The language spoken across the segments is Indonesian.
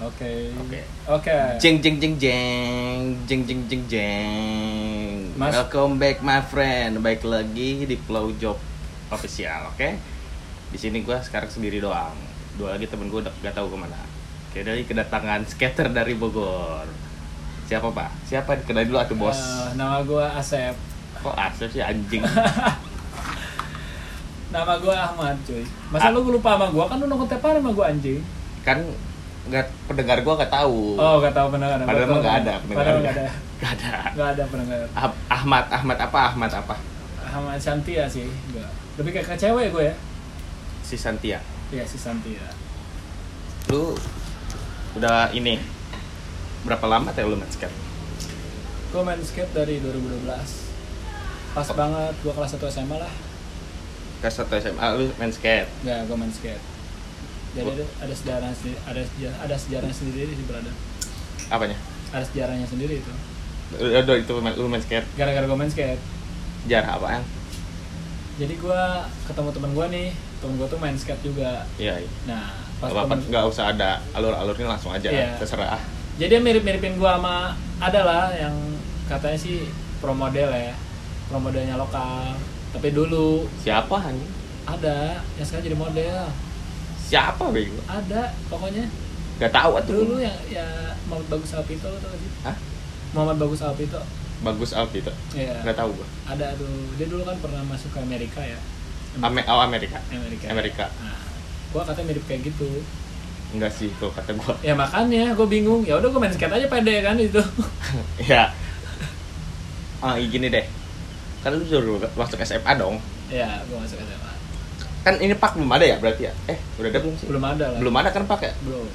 Oke. Oke. Oke. Jeng jeng jeng jeng jeng jeng jeng jeng. Mas- Welcome back my friend. Baik lagi di Flow Job Official, oke? Di sini gua sekarang sendiri doang. Dua lagi temen gue udah gak tahu ke mana. Oke, dari kedatangan skater dari Bogor. Siapa pak? Siapa? Kenal dulu atuh bos. Eh, nama gua Asep. Kok Asep sih anjing? Nama gua Ahmad, cuy. Masa Ah. lu lupa sama gua? Kan lu nongol tiap hari sama gua anjing. kan nggak pendengar gua nggak tahu. Oh, gak tahu pendengar. Padahal tahu. nggak ada pendengar. Padahal nggak ada. Nggak ada. Nggak ada pendengar. Ah- Ahmad, Ahmad apa? Ahmad apa? Ahmad Santia sih, enggak. Lebih kayak ke cewek gue ya. Si Santia. Iya, si Santia. lu udah ini berapa lama teh lu main skate? Gue main skate dari 2012. Pas Oh. banget gua kelas 1 SMA lah. Kelas satu SMA lu main skate. Enggak, gua main skate. Jadi ada, ada sejarah sendiri, ada sejarah, ada sejarahnya sendiri sih berada. Apanya? Ada sejarahnya sendiri itu. Udah itu main, lu main skate. Gara-gara gue main skate. Sejarah apaan? Jadi gua ketemu teman gua nih, temen gua tuh main skate juga. Iya, iya. Nah, pas Gak temen- nggak usah ada alur-alurnya langsung aja, Iya. terserah. jadi mirip-miripin gua sama ada lah yang katanya sih pro model ya, pro modelnya lokal. Tapi dulu Siapa anjing? ada yang sekarang jadi model. Siapa bego? Ada pokoknya. Gak tahu atuh. Dulu yang ya Muhammad Bagus Alpito tau gak sih? Hah? Muhammad Bagus Alpito. Bagus Alfi itu. Iya. Gak tahu gua. Ada tuh. Dia dulu kan pernah masuk ke Amerika ya. Ame oh Amerika. Amerika. Amerika. Nah, gua katanya mirip kayak gitu. Enggak sih kalau kata gua. Ya makanya gue bingung. Ya udah gue main skate aja pede kan itu. ya. Ah, gini deh. Kan lu sudah masuk SMA dong. ya, gue masuk SMA. Kan ini pak belum ada ya berarti ya? Eh, udah ada belum sih? Belum ada lah. Belum ada kan pak ya? Belum.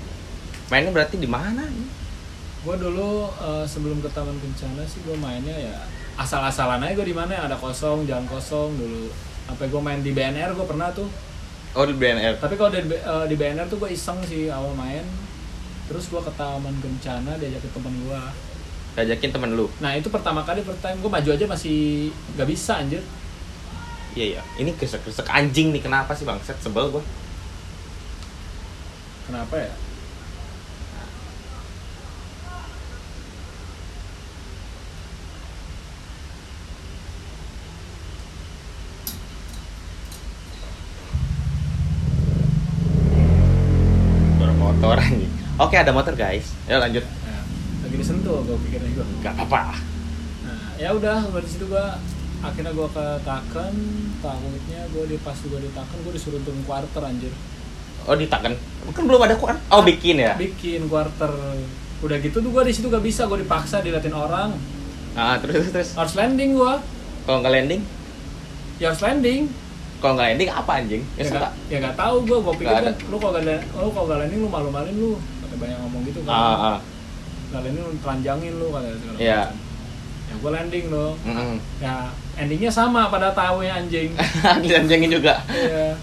Mainnya berarti di mana? Gue dulu eh, sebelum ke Taman Kencana sih gue mainnya ya asal-asalan aja gue di mana ada kosong, jalan kosong dulu. Sampai gue main di BNR gue pernah tuh. Oh di BNR. Tapi kalau di, eh, di BNR tuh gue iseng sih awal main. Terus gue ke Taman Kencana diajakin temen gue. Ngajakin temen lu. Nah itu pertama kali time gue maju aja masih gak bisa anjir. Iya iya. Ini kresek-kresek anjing nih kenapa sih bangset? Sebel gua. Kenapa ya? Suara motor anjing. Oke ada motor guys. Ya lanjut. Nah, lagi disentuh gue pikirnya gue. Gak apa-apa. Nah, ya udah dari situ gua akhirnya gua ke Taken, takutnya gua di pas gua di Taken gua disuruh turun quarter anjir. Oh ditaken. Kan belum ada kuan. Oh bikin ya. Bikin quarter. Udah gitu tuh gua di situ gak bisa, gua dipaksa diliatin orang. Ah terus terus. Harus landing gua. Kalau nggak landing, Ya harus landing. kalau nggak landing apa anjing? Ya, Ya, gak, ya gak tahu gua, gua pikir Nggak kan lu kalau gak, lu kalau gak landing lu malu-maluin lu. Kata banyak ngomong gitu kan. Ah, ah. Gak landing lu telanjangin lu kata segala macam. Ya gua landing dong. Mm-mm. Ya endingnya sama pada tahu ya anjing. Dilanjangin juga. Iya.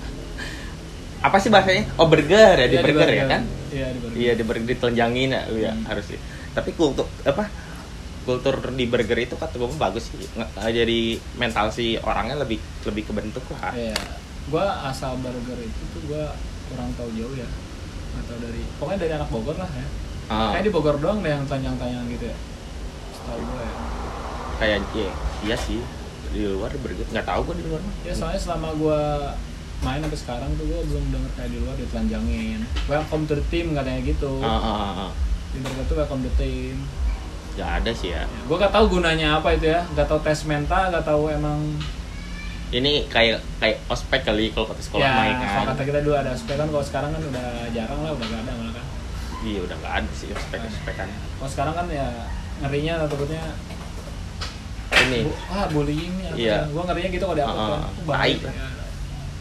Apa sih bahasanya? Oh burger ya di Iya, burger ya kan? Iya di burger. Iya di burger ditelanjangin ya lu ya Hmm. harus sih. Tapi kultur apa? Kultur di burger itu kata gue bagus sih. Nge- Jadi mental si orangnya lebih lebih kebentuk lah. Iya. Gua asal burger itu tuh gua kurang tahu jauh ya. Atau dari pokoknya dari anak Bogor lah ya. Ah, Kayak di Bogor doang deh yang tanjang-tanjang gitu ya. Setahu gua ya. Kayak iya, iya sih di luar burger nggak tahu gue di luar. Ya soalnya selama gua main sampai sekarang tuh gua belum denger kayak di luar ditelanjangin. Welcome to the team katanya gitu. Ah, ah, ah, ah. Di burger tuh welcome to the team. Nggak ada sih ya. Ya, gua gak tahu gunanya apa itu ya. Gak tahu tes mental, gak tahu emang Ini kayak kayak ospek kali kalau kata sekolah ya main kalau kan. kata kita dulu ada aspek kan kalau sekarang kan udah jarang lah udah gak ada malah kan Iya udah nggak ada sih ospek ospekan. kalau sekarang kan ya ngerinya takutnya Ini ah bullying ya. Iya. Gua ngerinya gitu kalau diupload Ah, kan. ah, tai. Ya,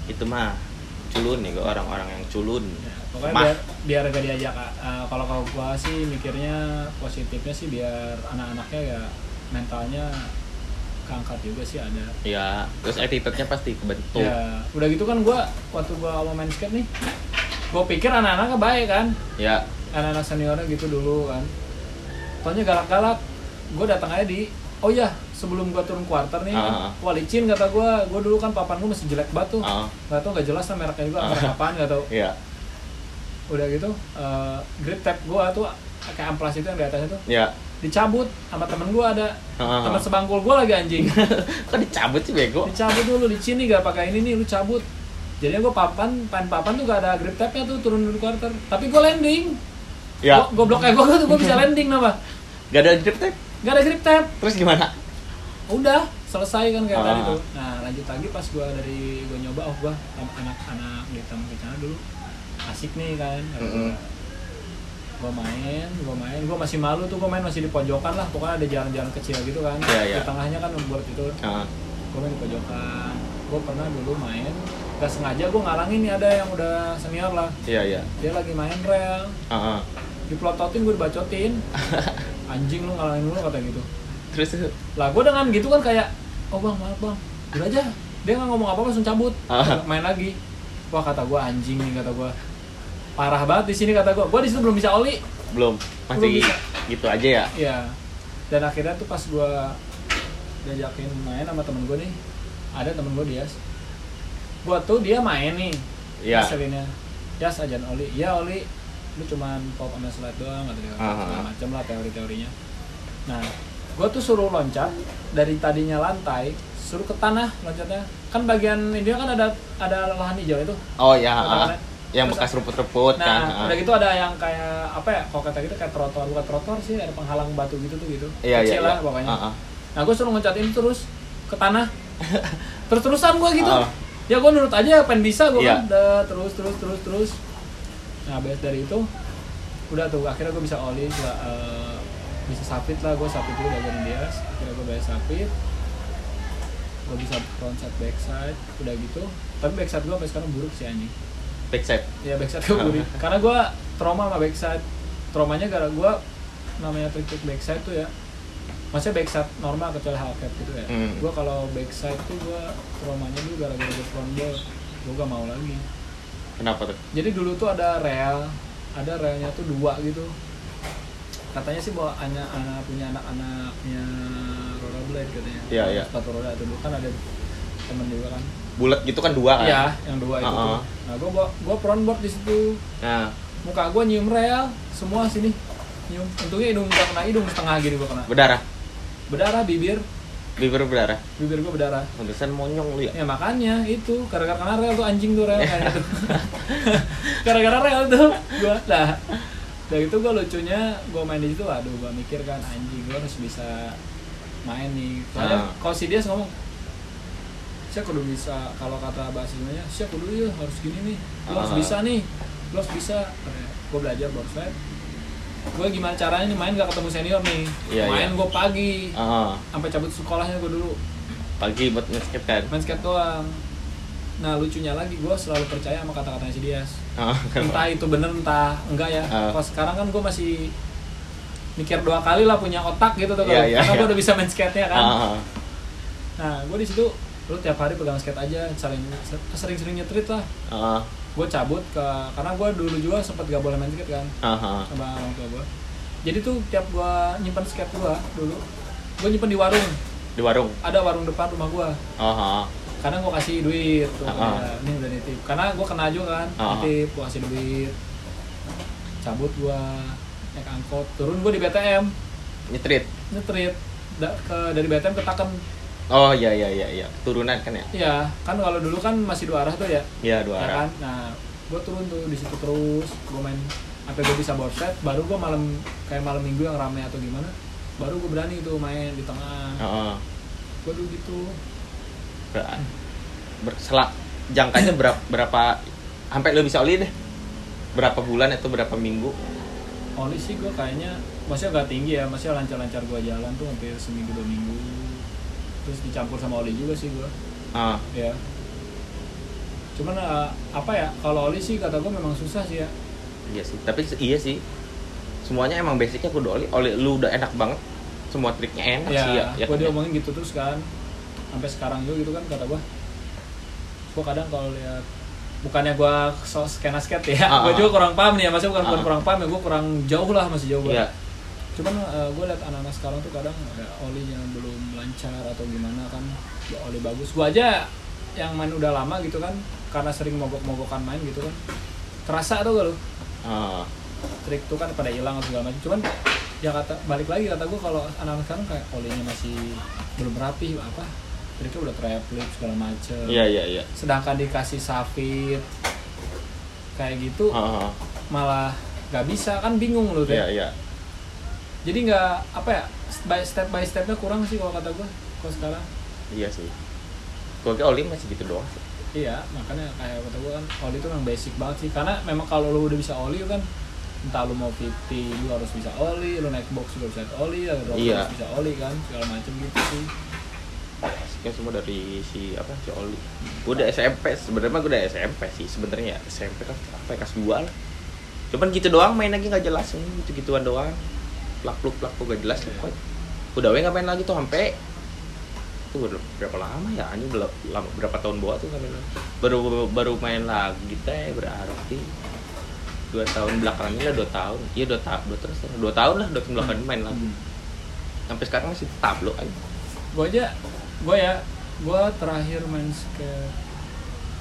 itu mah culun nih gue orang-orang yang culun. ya. Pokoknya Mah. biar biar gak diajak uh, kalau kalau gua sih mikirnya positifnya sih biar anak-anaknya ya mentalnya keangkat juga sih ada. Ya, terus attitude-nya pasti kebentuk. Ya, udah gitu kan gua waktu gua awal main skate nih, gua pikir anak-anaknya baik kan. Ya, Anak-anak seniornya gitu dulu kan. Taunya galak-galak. Gua datang aja di Oh iya, sebelum gua turun quarter nih, Ah, ah. wah licin kata gua, gua dulu kan papan gua masih jelek banget tuh. ah, nggak tahu nggak jelas lah mereknya juga merek apaan nggak tahu. Ya. udah gitu eh, grip tape gue tuh kayak amplas itu yang di atasnya tuh ya dicabut sama temen gue ada. Ah. teman sebangkul gue lagi anjing. Kok dicabut sih bego? Dicabut dulu di sini gak pakai ini nih lu cabut. Jadinya gue papan pan papan tuh gak ada grip tape nya tuh turun dari quarter. Tapi gue landing. Ya Gua- goblok ego gue tuh gue bisa landing nama gak ada grip tape gak ada grip tape terus gimana udah selesai kan kayak Ah. tadi tuh. Nah lanjut lagi pas gue dari gue nyoba oh gue anak-anak di taman kencana dulu. Asik nih kan Mm-mm. gue main gue main. Gue masih malu tuh gue main masih di pojokan lah. Pokoknya ada jalan-jalan kecil gitu kan. Iya, iya. di tengahnya kan buat itu. Ah. gue main di pojokan. Gue pernah dulu main. Gak sengaja gue ngalangin nih ada yang udah senior lah. Iya iya. Dia lagi main rel. Ah, ah. diplototin gue dibacotin. Anjing lu ngalangin dulu kata gitu terus lah gue dengan gitu kan kayak oh bang maaf bang udah aja dia nggak ngomong apa-apa langsung cabut Ah. main lagi wah kata gue anjing nih kata gue parah banget di sini kata gue gue di situ belum bisa oli belum Belum masih bisa. gitu aja ya Iya. Dan akhirnya tuh pas gua diajakin main sama temen gue nih, ada temen gue Dias. Gua tuh dia main nih. Iya. Selinnya. Dias ajan Oli. Iya Oli. Lu cuman pop sama slide doang atau dia Aha. segala macam lah teori-teorinya. Nah, gua tuh suruh loncat dari tadinya lantai suruh ke tanah loncatnya. Kan bagian ini kan ada ada lahan hijau itu. oh ya yang Terus- bekas rumput-rumput Nah, kan ah. udah gitu ada yang kayak apa ya? Kalau kata gitu kayak trotoar, bukan trotoar sih, ada penghalang batu gitu tuh gitu. iya iya Kecil iya lah pokoknya. Ah, ah. Nah, gue suruh ngecat ini terus ke tanah. Terus-terusan gue gitu. Ah. Ya gue nurut aja, pengen bisa gue Iya. kan. Udah, terus, terus, terus, terus. Nah, habis dari itu, udah tuh akhirnya gue bisa oli, bisa, eh, bisa sapit lah. Gue sapit dulu diajarin dia. Akhirnya gue bisa sapit. Gue bisa frontside backside, udah gitu. Tapi backside gue sampai sekarang buruk sih anjing. backside Ya backside gue buruk. Karena gue trauma sama backside. Traumanya gara gue namanya trik trik backside tuh ya. Maksudnya backside normal kecuali half cap gitu ya. Hmm. Gue kalau backside tuh gue traumanya dulu gara-gara gue front ball. Gue gak mau lagi. kenapa tuh Jadi dulu tuh ada rel, ada relnya tuh dua gitu. Katanya sih bahwa anak anak punya anak-anaknya rollerblade katanya. Iya, iya. Sepatu roda itu kan ada temen juga kan. bulat gitu kan dua kan? Iya, yang dua itu Uh-uh. tuh. Nah, gue gua front board di situ. nah. Muka gue nyium rel semua sini. Nyium. Untungnya hidung gak kena hidung setengah gitu gue kena. Berdarah? Berdarah bibir. Bibir berdarah? Bibir gue berdarah. Pantesan monyong lu ya? Ya makanya itu. Gara-gara kena rel tuh anjing tuh rel gitu. Gara-gara rel tuh gue dah dari itu gue lucunya gue main di situ aduh gue mikir kan anjing gue harus bisa main nih. Soalnya Ah. kalau si Dias ngomong saya kudu bisa kalau kata bahasa Indonesia saya kudu ya harus gini nih lo harus Ah. bisa nih lo harus bisa. Gue belajar board gue gimana caranya nih main gak ketemu senior nih. Iya, main iya. gue pagi Ah, sampai cabut sekolahnya gue dulu. Pagi buat nge-skate kan? Main skate doang nah lucunya lagi gue selalu percaya sama kata-katanya si Dias. Ah, entah itu bener entah enggak ya. Ah. kalau sekarang kan gue masih mikir dua kali lah punya otak gitu tuh Iya, iya, karena gue iya. udah bisa main skate nya kan. Ah. nah gue di situ lu tiap hari pegang skate aja sering sering-sering nyetrit lah. Ah, gue cabut ke karena gue dulu juga sempat gak boleh main skate kan. Ah. sama orang tua gue jadi tuh tiap gue nyimpan skate gue dulu gue nyimpan di warung. Di warung? Ada warung depan rumah gue ah. Karena gue kasih duit tuh. Ah. ya, ini udah nitip. Karena gue kena juga kan Ah. nitip gue kasih duit. Cabut gue naik angkot. Turun gue di BTM nyetrit? Nyetrit. Da- ke dari BTM ke Taken oh iya iya iya iya. Turunan kan ya? Iya, kan kalau dulu kan masih dua arah tuh ya? Iya dua ya arah. kan? Nah gue turun tuh di situ terus. Gue main sampai gue bisa board set. Baru gue malam kayak malam minggu yang rame atau gimana baru gue berani tuh main di tengah. Ah, ah. gue dulu gitu Ber- jangkanya berapa berapa sampai lo bisa oli deh. Berapa bulan atau berapa minggu. Oli sih gue kayaknya masih agak tinggi ya masih lancar-lancar gue jalan tuh hampir seminggu dua minggu. Terus dicampur sama oli juga sih gue ah. Ya. Cuman eh, apa ya kalau oli sih kata gue memang susah sih ya. Iya sih tapi iya sih. Semuanya emang basicnya kudu oli. Oli lu udah enak banget. Semua triknya enak ya, sih ya, ya gue kan ya? diomongin gitu terus kan sampai sekarang juga gitu kan kata gue gue kadang kalau lihat bukannya gue so skena skate ya Ah, gue ah. juga kurang paham nih ya maksudnya bukan, bukan Ah. kurang paham ya gue kurang jauh lah masih jauh Iya. banget cuman gue lihat anak-anak sekarang tuh kadang ada oli yang belum lancar atau gimana kan ya oli bagus gue aja yang main udah lama gitu kan karena sering mogok-mogokan main gitu kan kerasa tuh gak lu Ah, trik tuh kan pada hilang atau segala macam cuman ya kata balik lagi kata gue kalau anak-anak sekarang kayak olinya masih belum rapi apa triknya udah triplip segala macem. Iya iya iya. Sedangkan dikasih safit kayak gitu Ah, ah, malah nggak bisa. Kan bingung lu iya deh iya. Jadi nggak apa ya by step by stepnya kurang sih kalau kata gue kalau sekarang. Iya sih. Gue kira oli masih gitu doang iya makanya kayak kata gue kan oli itu memang basic banget sih. Karena memang kalau lu udah bisa oli kan entah lu mau 50 lu harus bisa oli lu naik box juga bisa oli drop Iya. harus bisa oli kan segala macem gitu sih Basicnya semua dari si apa si Oli. Gue udah SMP sebenarnya gue udah SMP sih sebenarnya ya. SMP kan apa ya, kelas 2 lah. Cuman gitu doang main lagi nggak jelas ini gitu gituan doang. Plak pluk plak pluk gak jelas pokoknya. Udah we nggak main lagi tuh sampai itu berapa lama ya lama berapa tahun bawa tuh main lagi. baru baru main lagi teh berarti dua tahun belakangnya lah dua tahun iya dua tahun dua terus ya. dua tahun lah dua tahun belakangnya main lagi Hmm. sampai sekarang masih tetap lo aja gue aja gue ya gue terakhir main skate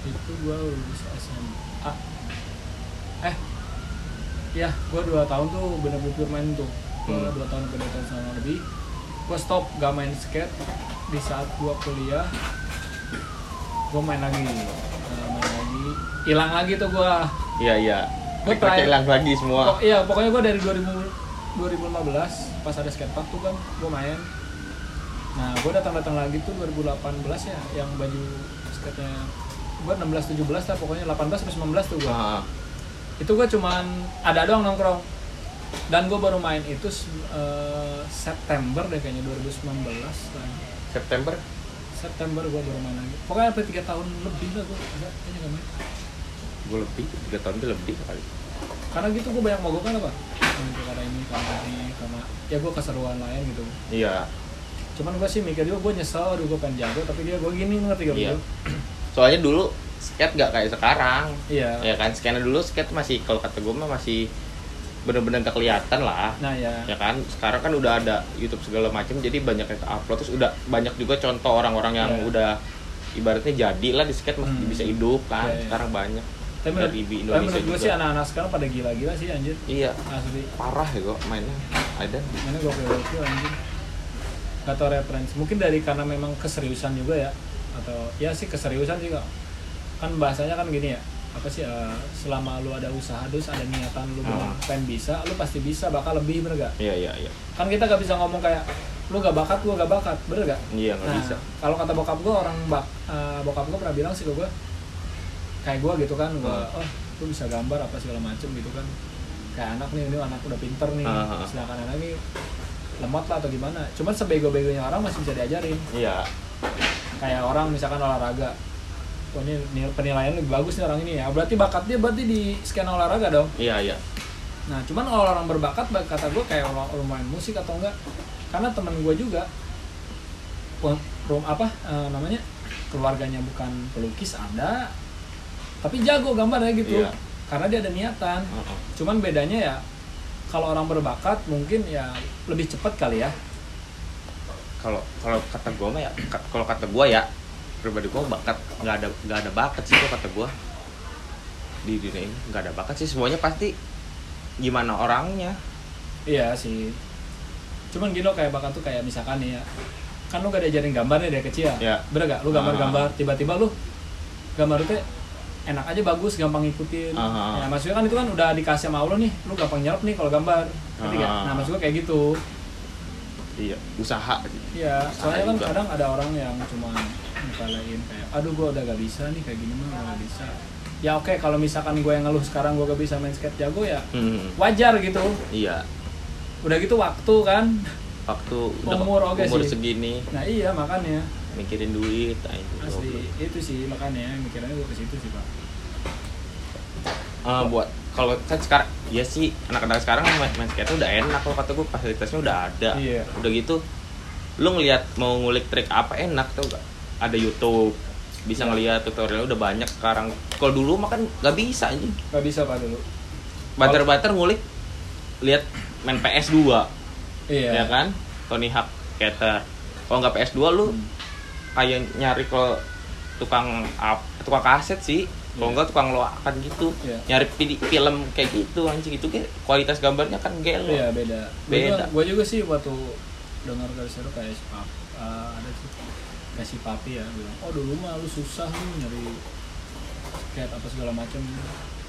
itu gue lulus SMA eh ya gue dua tahun tuh bener-bener main tuh. Gue Hmm. dua tahun dua tahun sama lebih gue stop gak main skate. Di saat gue kuliah gue main lagi. Nah, main lagi. Hilang lagi tuh gue iya iya. Rekordnya terakhir- hilang lagi semua. Iya pokoknya gue dari 2000, 2015 pas ada skatepark tuh kan gue main nah gue datang datang lagi tuh 2018 ya yang baju skate-nya gue 16 17 lah pokoknya 18 sampai 19 tuh gue Ah, itu gue cuman ada doang nongkrong. Dan gue baru main itu eh, September deh kayaknya 2019 lah. September? September gue baru main lagi. Pokoknya sampai tiga tahun lebih lah gue kayaknya gak main. Gue lebih tiga tahun itu lebih kali. Karena gitu gue banyak mogok kan apa karena ini karena ini karena ya gue keseruan lain gitu. Iya cuman gue sih mikir juga gue nyesel aduh gue pengen jago tapi dia gue gini ngerti gak Iya. soalnya dulu skate gak kayak sekarang. Iya. Ya kan skena dulu skate masih kalau kata gue mah masih bener-bener gak kelihatan lah. Nah ya ya kan sekarang kan udah ada YouTube segala macam jadi banyak yang upload terus udah banyak juga contoh orang-orang yang Iya. udah ibaratnya jadi lah di skate masih Hmm. bisa hidup kan Iya, iya. sekarang banyak. Tapi menurut, tapi Indonesia menurut gue juga. sih anak-anak sekarang pada gila-gila sih anjir. Iya. Asli. Parah ya kok mainnya. Ada. Mana gue gokil anjir gak tau referensi mungkin dari karena memang keseriusan juga ya atau ya sih keseriusan sih kok. Kan bahasanya kan gini ya apa sih eh, selama lu ada usaha terus ada niatan lu Ah. pengen bisa lu pasti bisa bakal lebih bener gak iya iya iya. Kan kita gak bisa ngomong kayak lu gak bakat gua gak bakat. Bener gak iya nggak nah bisa. kalau kata bokap gua orang bak eh, bokap gua pernah bilang sih ke gua kayak gua gitu kan gua Hmm. oh lu bisa gambar apa segala macem gitu kan. Kayak anak nih ini anak udah pinter nih Ah, ah. sedangkan anak ini lemot lah atau gimana. Cuman sebego-begonya orang masih bisa diajarin. Iya. Kayak orang misalkan olahraga. Oh ini nil- penilaian lebih bagus nih orang ini ya. Berarti bakat dia berarti di skena olahraga dong? Iya iya. Nah, cuman kalau orang berbakat, bak- kata gue kayak orang orang main musik atau enggak, karena temen gue juga, rum apa eh, namanya, keluarganya bukan pelukis ada, tapi jago gambarnya gitu, Iya. karena dia ada niatan. Heeh. Cuman bedanya ya, kalau orang berbakat mungkin ya lebih cepat kali ya. kalau kalau kata gue mah ya ka- kalau kata gue ya pribadi gue bakat nggak ada nggak ada bakat sih kata gue di dunia ini nggak ada bakat sih semuanya pasti gimana orangnya Iya sih. Cuman gini loh kayak bakat tuh kayak misalkan nih ya, kan lu gak diajarin gambar nih dari kecil. Ya. Bener gak? Lu gambar-gambar, tiba-tiba lu gambar itu enak aja bagus, gampang ngikutin. Ah. Ya maksudnya kan itu kan udah dikasih sama Allah nih, lu gampang nyerap nih kalau gambar. Ngerti gak? Ah. Nah maksud gua kayak gitu. iya usaha Iya, soalnya kan juga. kadang ada orang yang cuma nyepelein kayak, aduh gua udah gak bisa nih kayak gini mah udah gak bisa. Ya oke, kalau misalkan gue yang ngeluh sekarang gue gak bisa main skate jago ya hmm, wajar gitu. iya Udah gitu waktu kan. waktu udah Umur oke umur sih. segini Nah iya makanya. Mikirin duit nah itu asli itu sih makanya mikirnya gue ke situ sih pak. Eh, buat kalau kan sekarang ya sih anak-anak sekarang main, main skate udah enak kalau kata gue fasilitasnya udah ada. Iya. udah gitu lu ngelihat mau ngulik trik apa enak tuh gak ada YouTube bisa Iya. ngelihat tutorial udah banyak sekarang. Kalau dulu mah kan nggak bisa anjing. Nggak bisa pak dulu. Banter-banter ngulik lihat main PS2 iya. Ya kan? Tony Hawk skater. Kalau nggak PS2 lu Hmm. Kayak nyari ke tukang up tukang kaset sih kalau Iya. enggak tukang loakan gitu Iya. nyari film kayak gitu anjing itu kayak kualitas gambarnya kan gelo Iya beda. Beda. Gue juga sih waktu dengar dari seru kayak si pap, eh, ada sih kayak si papi ya bilang, oh dulu mah lu susah lu nyari skate apa segala macam.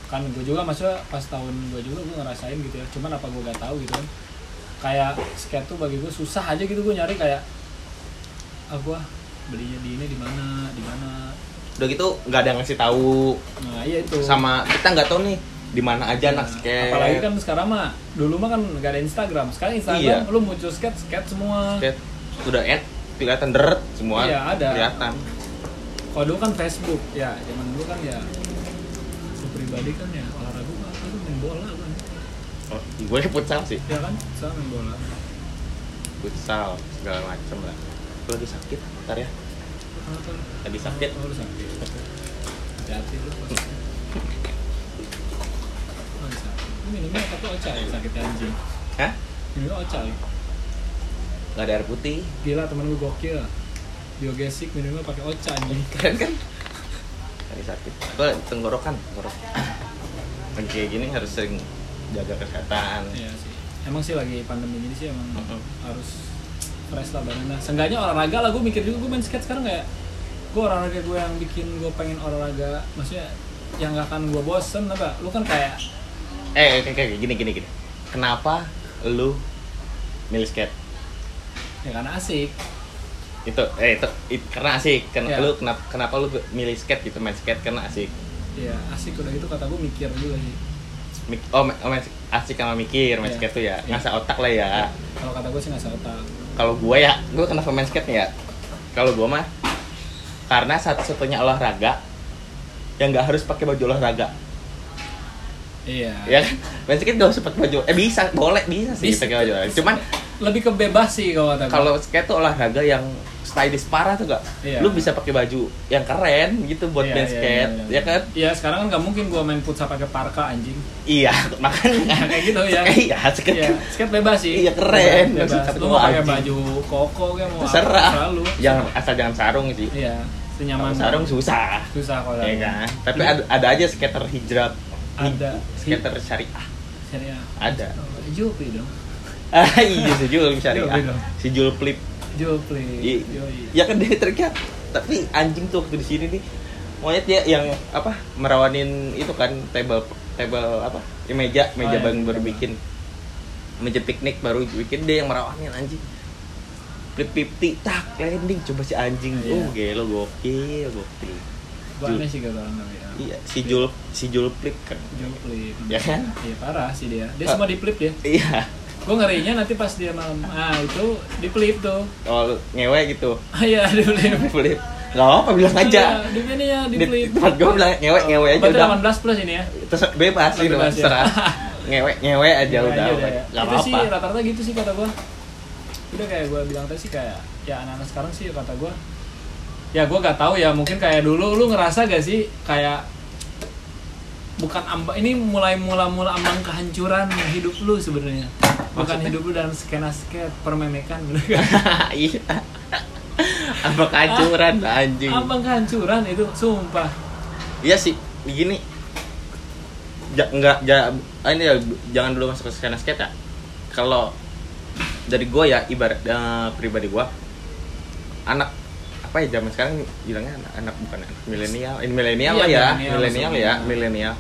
Kan gue juga maksudnya pas tahun gue juga gue ngerasain gitu ya. Cuman apa gue gak tahu gitu kan. Kayak skate tuh bagi gue susah aja gitu gue nyari kayak ah gue belinya di ini di mana di mana. udah gitu nggak ada yang ngasih tahu Nah iya itu. sama kita nggak tahu nih di mana aja anak Nah, skate Apalagi kan sekarang mah dulu mah kan gak ada Instagram. Sekarang Instagram Iya. lu muncul skate skate semua. skate udah end kelihatan deret semua Iya, ada. kelihatan Kalau dulu kan Facebook, ya zaman dulu kan ya lu pribadi kan ya olahraga apa lu main bola kan. oh, gue futsal sih Ya kan, saya main bola. futsal segala macem lah gue lagi sakit ntar ya Lu? lagi sakit Oh, lu sakit. Hati-hati lu. Oh, minumnya tapi oca ya sakit anjing. hah Minumnya oca ya. nggak ada air putih Gila temen gue gokil. Biogesik minumnya pakai oca anjing. keren kan lagi sakit gue tenggorokan tenggorokan kayak gini harus sering jaga kesehatan Iya sih. Emang sih lagi pandemi ini sih emang Mm-mm. harus fresh lah badannya. Seenggaknya olahraga lah gue mikir juga gue main skate sekarang kayak gue olahraga gue yang bikin gue pengen olahraga. Maksudnya yang gak akan gue bosen apa? Lu kan kayak eh kayak kayak gini gini gini. Kenapa lu milih skate? Ya karena asik. Itu eh itu, it- karena asik. Kan Iya. lu kenapa kenapa lu milih skate gitu? Main skate karena asik. Ya asik udah gitu kata gue mikir juga sih. Mik- oh, oh main asik sama mikir main Iya. skate tuh ya. Iya. ngasah otak lah ya. Kalau kata gue sih nggak otak. Kalau gue ya gue kenapa main skate nih ya? Kalau gue mah karena satu-satunya olahraga yang nggak harus pakai baju olahraga. Iya. Ya kan? Main skate gak usah pakai baju. Eh bisa boleh bisa sih Bisa. pakai baju olahraga. Cuman lebih ke bebas sih kalau kata kalau skate tuh olahraga yang stylish parah tuh gak Iya. lu bisa pakai baju yang keren gitu buat Iya, main iya, skate iya, iya. ya kan? Iya sekarang kan nggak mungkin gue main futsal pakai parka anjing. Iya makanya. Kayak gitu ya iya skate. Iya, skate bebas sih. Iya, keren. Bebas. Maksud Lu gua mau pakai baju koko kayak mau terserah. selalu. jangan asal jangan sarung sih. Iya, senyaman Kalau sarung susah susah kalau ya kan tapi ada, ada aja skater hijrah Ada. skater syariah Syariah. ada Oh, Jupri dong. ah iya si Jul syariah Jul, Jul. si Jul flip Jupri. I- Yoi. ya kan dia triknya tapi anjing tuh waktu di sini nih monyet dia yang apa merawanin itu kan table table apa ya, meja meja Oh, iya. bang baru bikin meja piknik baru bikin dia yang merawanin anjing flip fifty tak landing coba si anjing Iya. oh gelo gokil gokil Jul. aneh sih gak tapi ya. iya si Jul si Jul flip kan Jupri. Ya kan? Iya parah sih dia. Dia Ah. semua di flip dia. iya Gue ngerinya nanti pas dia malam. Ah itu di flip tuh. oh ngewe gitu Ah iya di flip. flip nggak apa bilang aja Iya, Di ini ya di flip. tempat gue bilang ngewe ngewe aja udah 18 plus ini ya. terus bebas gitu Bebas, ya. terserah ngewe ngewe aja Ya, udah deh. nggak itu apa sih apa rata-rata gitu sih kata gua udah kayak gua bilang tadi sih kayak ya anak-anak sekarang sih kata gua ya gua gak tahu ya mungkin kayak dulu lu ngerasa gak sih kayak bukan ambang ini mulai mula mula ambang kehancuran hidup lu sebenarnya. Bukan hidup lu dalam skena skate permemekan bener kan. Iya. Apa kehancuran anjing? ambang kehancuran itu sumpah. Iya sih begini ja, nggak ja, ah, ini ya jangan dulu masuk ke skena skate ya. Kalau dari gua ya ibarat eh, pribadi gua anak apa ya zaman sekarang bilangnya anak, anak bukan anak milenial ini milenial Iya, lah ya milenial milenial ya milenial.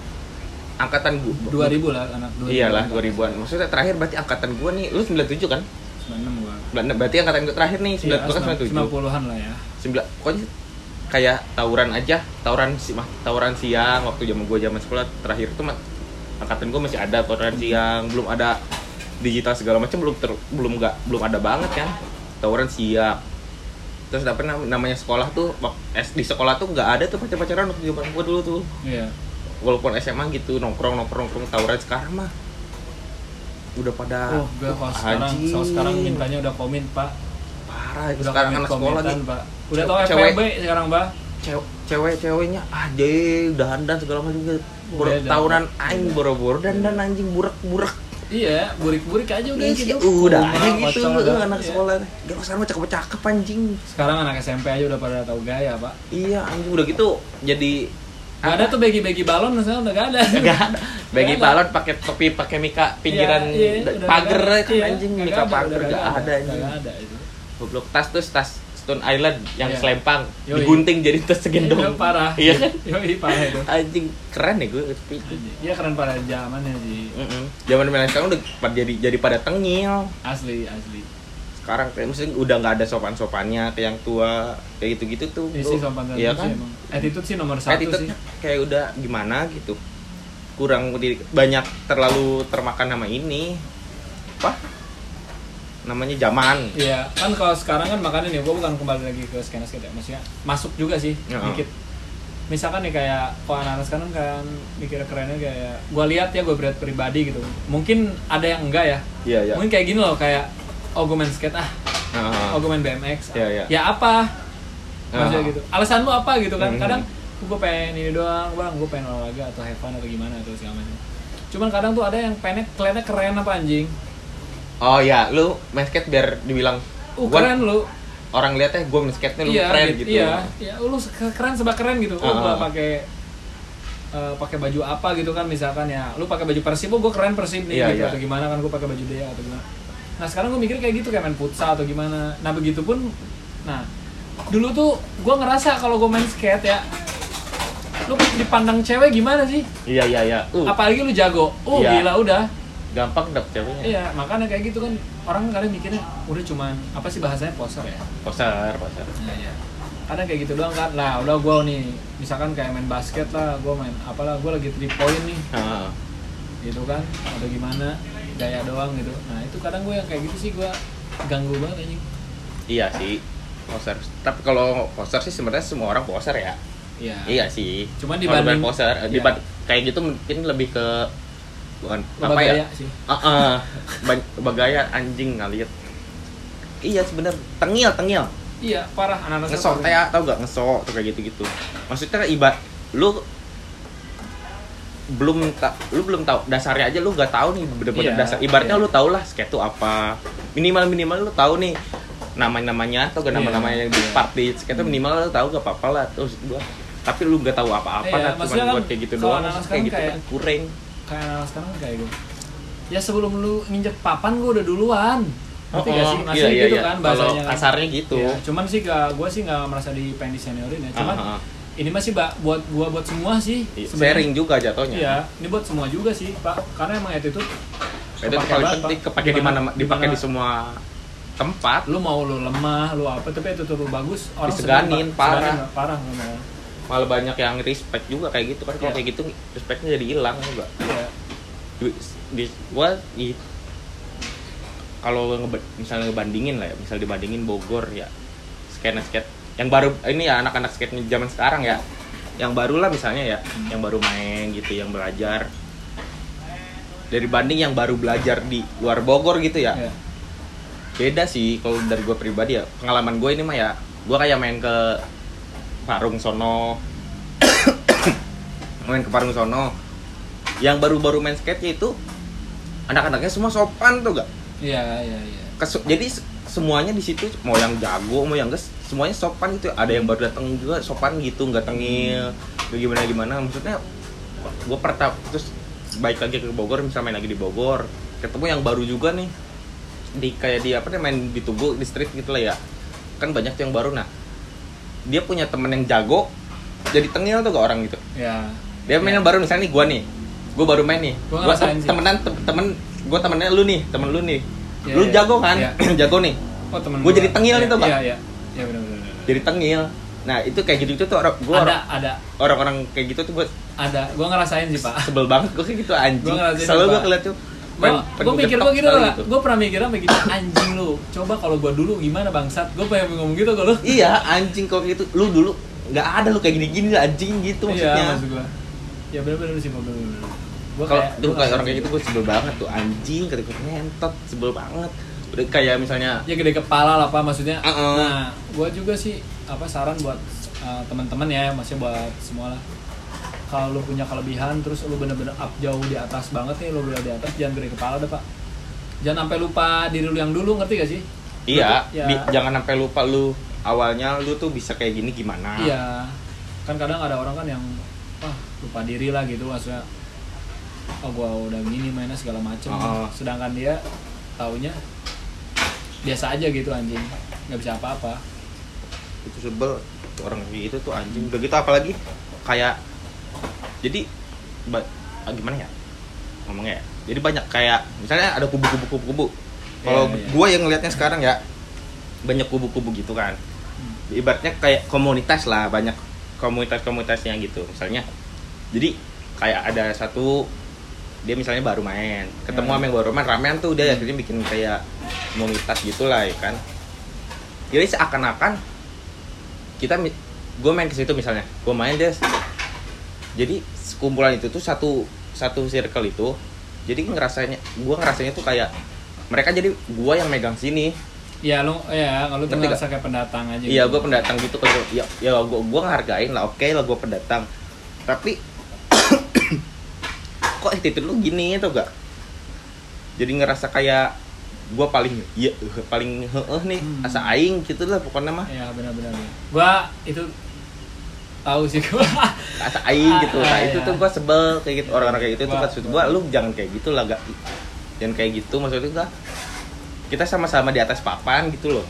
Angkatan gua 2000 lah anak 2000 iyalah 2000-an maksudnya terakhir berarti angkatan gua nih lu 97 kan? 96 gua. Ber- berarti angkatan gua terakhir nih 90 Iya, kan 97 90-an lah ya. Sembilan pokoknya kayak tawuran aja tawuran si mah tawuran siang waktu zaman gua zaman sekolah terakhir tuh mah angkatan gua masih ada tawuran siang belum ada digital segala macam belum ter, belum nggak belum ada banget kan. Tawuran siang terus apa nam- namanya sekolah tuh di sekolah tuh nggak ada tuh pacar pacaran waktu zaman gua dulu tuh. Iya. Walaupun SMA gitu nongkrong nongkrong nongkrong tawuran sekarang mah udah pada Oh, enggak kalau sekarang, kalau sekarang mintanya udah komit, Pak. parah itu Udah sekarang anak sekolah nih. Pak. Udah tau Cewek- FPB sekarang, Pak. cewek cewek-ceweknya aja udah dandan segala macam gitu. Tahunan aing boro-boro dandan anjing burak-burak Iya, burik-burik aja udah Ih, gitu. udah Rumah, aja gitu udah. anak Iya. sekolah gak sekarang mah cakep-cakep anjing Sekarang anak SMP aja udah pada tahu gaya, Pak. iya anjing udah gitu jadi Gak ada tuh bagi-bagi balon misalnya udah gak ada. Enggak ada. Bagi balon pakai topi pakai mika pinggiran Iya, iya, udah pagar kan Iya, anjing mika ada, pagar udah enggak ada anjing. Nggak ada itu. Goblok tas terus tas Stone Island yang Iya. selempang Yoi. digunting jadi tas segendong. Iya, parah. Iya kan? Yoi, parah itu. Anjing keren ya gue tapi itu. Iya keren pada zamannya sih. Mm-mm. Zaman zaman sekarang udah jadi jadi pada tengil. Asli, asli. Sekarang kayak mesti udah nggak ada sopan-sopannya ke yang tua kayak gitu-gitu tuh. Ini Lu- sih sopan Iya sih kan? emang. Attitude sih nomor satu Attitude sih. kayak udah gimana gitu. Kurang banyak terlalu termakan sama ini. Apa? Namanya zaman. Iya, kan kalau sekarang kan makanya nih, gue bukan kembali lagi ke skena ya, maksudnya masuk juga sih, Ya. dikit. Misalkan nih kayak, kalau anak-anak sekarang kan mikir kerennya kayak, gue lihat ya gue berat pribadi gitu. Mungkin ada yang enggak ya, Iya, iya. mungkin kayak gini loh, kayak, oh gue main skate ah, Nah, oh gue main BMX, ah. Iya, iya. ya apa? Maksudnya Ah. gitu. Alasan lu apa gitu kan? Mhm. Kadang gue pengen ini doang, bang, gue pengen olahraga atau have fun atau gimana atau segala macam. Cuman kadang tuh ada yang pengen kelihatannya keren apa anjing. Oh ya, lu main skate biar dibilang Uh, gua- keren lu. orang lihatnya gue main skate nih lu iya, keren gitu, gitu. Iya, iya, lu keren sebab keren gitu. Oh, Ah, gua ah. pakai eh, pakai baju apa gitu kan misalkan ya lu pakai baju persib oh gue keren persib nih Iya, gitu iya. atau gimana kan gue pakai baju dia atau gimana nah sekarang gue mikir kayak gitu kayak main futsal atau gimana nah begitu pun nah dulu tuh gue ngerasa kalau gue main skate ya lu dipandang cewek gimana sih Iya iya iya. Uh, apalagi lu jago oh Iya. gila udah gampang dapet ceweknya. iya makanya kayak gitu kan orang kadang mikirnya udah cuman apa sih bahasanya poser ya Poser, poser. Iya, iya. Kadang kayak gitu doang kan. Nah, udah gue nih, misalkan kayak main basket lah, gue main apalah, gue lagi three point nih, Heeh. gitu kan, atau gimana, gaya doang gitu. Nah, itu kadang gue yang kayak gitu sih gue ganggu banget anjing. Iya sih. Poser. Tapi kalau poser sih sebenarnya semua orang poser ya. Iya. Iya sih. Cuman dibanding- poser, Iya. diband- kayak gitu mungkin lebih ke bukan apa ya? sih. Ah, ah. Ban- loba gaya anjing ngeliat. Iya sebenarnya tengil tengil. Iya, parah anak-anak ngesok ya tau gak ngesok tuh kayak gitu gitu maksudnya iba lu belum tak lu belum tahu dasarnya aja lu gak tahu nih bener-bener Iya, dasar ibaratnya iya. lu tau lah skate tuh apa minimal minimal lu tahu nih nama namanya atau gak nama namanya yang di iya. part di skate tuh minimal lu tahu gak apa-apa lah terus gua tapi lu gak tahu apa-apa Iya, lah cuma kan buat kayak gitu doang kayak gitu kayak- kan kurang Kayak anak sekarang kayak gue. Ya sebelum lu nginjek papan gue udah duluan. Ngerti gak sih? Masih iya, iya, gitu iya. kan bahasanya kan. kasarnya gitu Iya, cuman sih gak, gue sih gak merasa di pengen diseniorin ya. Cuman Ah, ah, ah. ini masih ba- buat gua buat semua sih. Iya, sebenarnya. sharing juga jatuhnya Iya, ini buat semua juga sih, Pak. Karena emang itu kepake paling banget, penting Pak. kepake di mana Dimana- dipakai di semua tempat lu mau lu lemah, lu apa, tapi attitude lu bagus, orang Diseganin, Pak. parah. Seganin, parah mau. Malah banyak yang respect juga kayak gitu kan kalau Iya. kayak gitu respectnya jadi hilang juga Iya. di, di gua kalau misalnya ngebandingin lah ya misal dibandingin Bogor ya skate skate yang baru ini ya anak-anak skate zaman sekarang ya yang baru lah misalnya ya yang baru main gitu yang belajar dari banding yang baru belajar di luar Bogor gitu ya Iya. beda sih kalau dari gue pribadi ya pengalaman gue ini mah ya gue kayak main ke Parung sono. Main ke Parung sono. Yang baru-baru main skate itu anak-anaknya semua sopan tuh gak Iya, iya, iya. Jadi se- semuanya di situ mau yang jago mau yang ges semuanya sopan gitu. Ada yang baru datang juga sopan gitu nggak tengil nggak gimana gimana. Maksudnya gue pertap terus baik lagi ke Bogor misalnya main lagi di Bogor. Ketemu yang baru juga nih. Di kayak di apa nih main di Tugu di street gitu lah ya. Kan banyak tuh yang baru nah dia punya temen yang jago jadi tengil tuh gak orang gitu Iya. dia main yang baru misalnya nih gue nih gue baru main nih Gua gue sih. temenan tem- temen gue temennya lu nih temen lu nih Iya, lu iya. jago kan Iya. jago nih Oh, Gua jadi tengil nih tuh, Pak. Iya, iya. Iya, benar benar. benar. jadi tengil nah itu kayak gitu gitu tuh orang gue Ada, ada, orang-orang kayak gitu tuh gue ada. Gua ngerasain sih, Pak. sebel banget gue kayak gitu anjing Gua selalu gue Pak. ngeliat tuh Gue gue mikir gue gitu lah. Gue pernah mikirnya begitu anjing lu. Coba kalau gue dulu gimana bangsat? Gue pengen ngomong gitu kalau iya anjing kok gitu lu dulu nggak ada lu kayak gini-gini anjing gitu maksudnya Iya, maksud gue. Ya benar-benar sih, Pak. Benar-benar. Gua kalau kayak- tuh gua kayak orang kayak gitu gue sebel banget tuh anjing ketika ngentot sebel banget udah kayak misalnya ya gede kepala lah pak maksudnya Uh-uh. nah gue juga sih apa saran buat uh, teman-teman ya maksudnya buat semua lah kalau lu punya kelebihan terus lu bener-bener up jauh di atas banget nih lu udah di atas jangan gede kepala deh pak. Jangan sampai lupa diri lu yang dulu ngerti gak sih? Iya Lu ya, di- jangan sampai lupa lu awalnya lu tuh bisa kayak gini gimana? Iya. Kan kadang ada orang kan yang wah lupa diri lah gitu maksudnya oh gua udah gini mainnya segala macem. Oh. sedangkan dia taunya biasa aja gitu anjing. Nggak bisa apa-apa. Itu sebel orang kayak gitu tuh anjing. Udah gitu apalagi kayak jadi ba- ah, gimana ya? Ngomongnya ya? Jadi banyak kayak misalnya ada kubu-kubu kubu-kubu kalau Iya, iya. gua yang ngelihatnya sekarang ya banyak kubu-kubu gitu kan. Hmm. ibaratnya kayak komunitas lah banyak komunitas-komunitasnya gitu. Misalnya jadi kayak ada satu dia misalnya baru main. Ketemu Ya. sama yang baru main ramean tuh dia akhirnya bikin kayak komunitas gitulah ya kan. Jadi seakan-akan kita gue main ke situ misalnya. Gue main dia jadi kumpulan itu tuh satu satu circle itu jadi ngerasanya gue ngerasanya tuh kayak mereka jadi gue yang megang sini ya lu ya kalau tuh ngerasa kayak pendatang aja Iya, gitu. gue pendatang gitu kalau ya ya gue gue ngehargain lah, oke lah gue pendatang. Tapi kok attitude lu gini itu gak? Jadi ngerasa kayak gue paling iya paling heeh nih Hmm. asa aing gitu lah pokoknya mah ya benar-benar ya. gua itu tahu sih gua asa aing gitu. Nah Ah, itu iya. tuh gue sebel kayak gitu orang-orang kayak gitu tuh Gua- maksud gue lu jangan kayak gitu lah gak jangan kayak gitu maksudnya gak kita sama-sama di atas papan gitu loh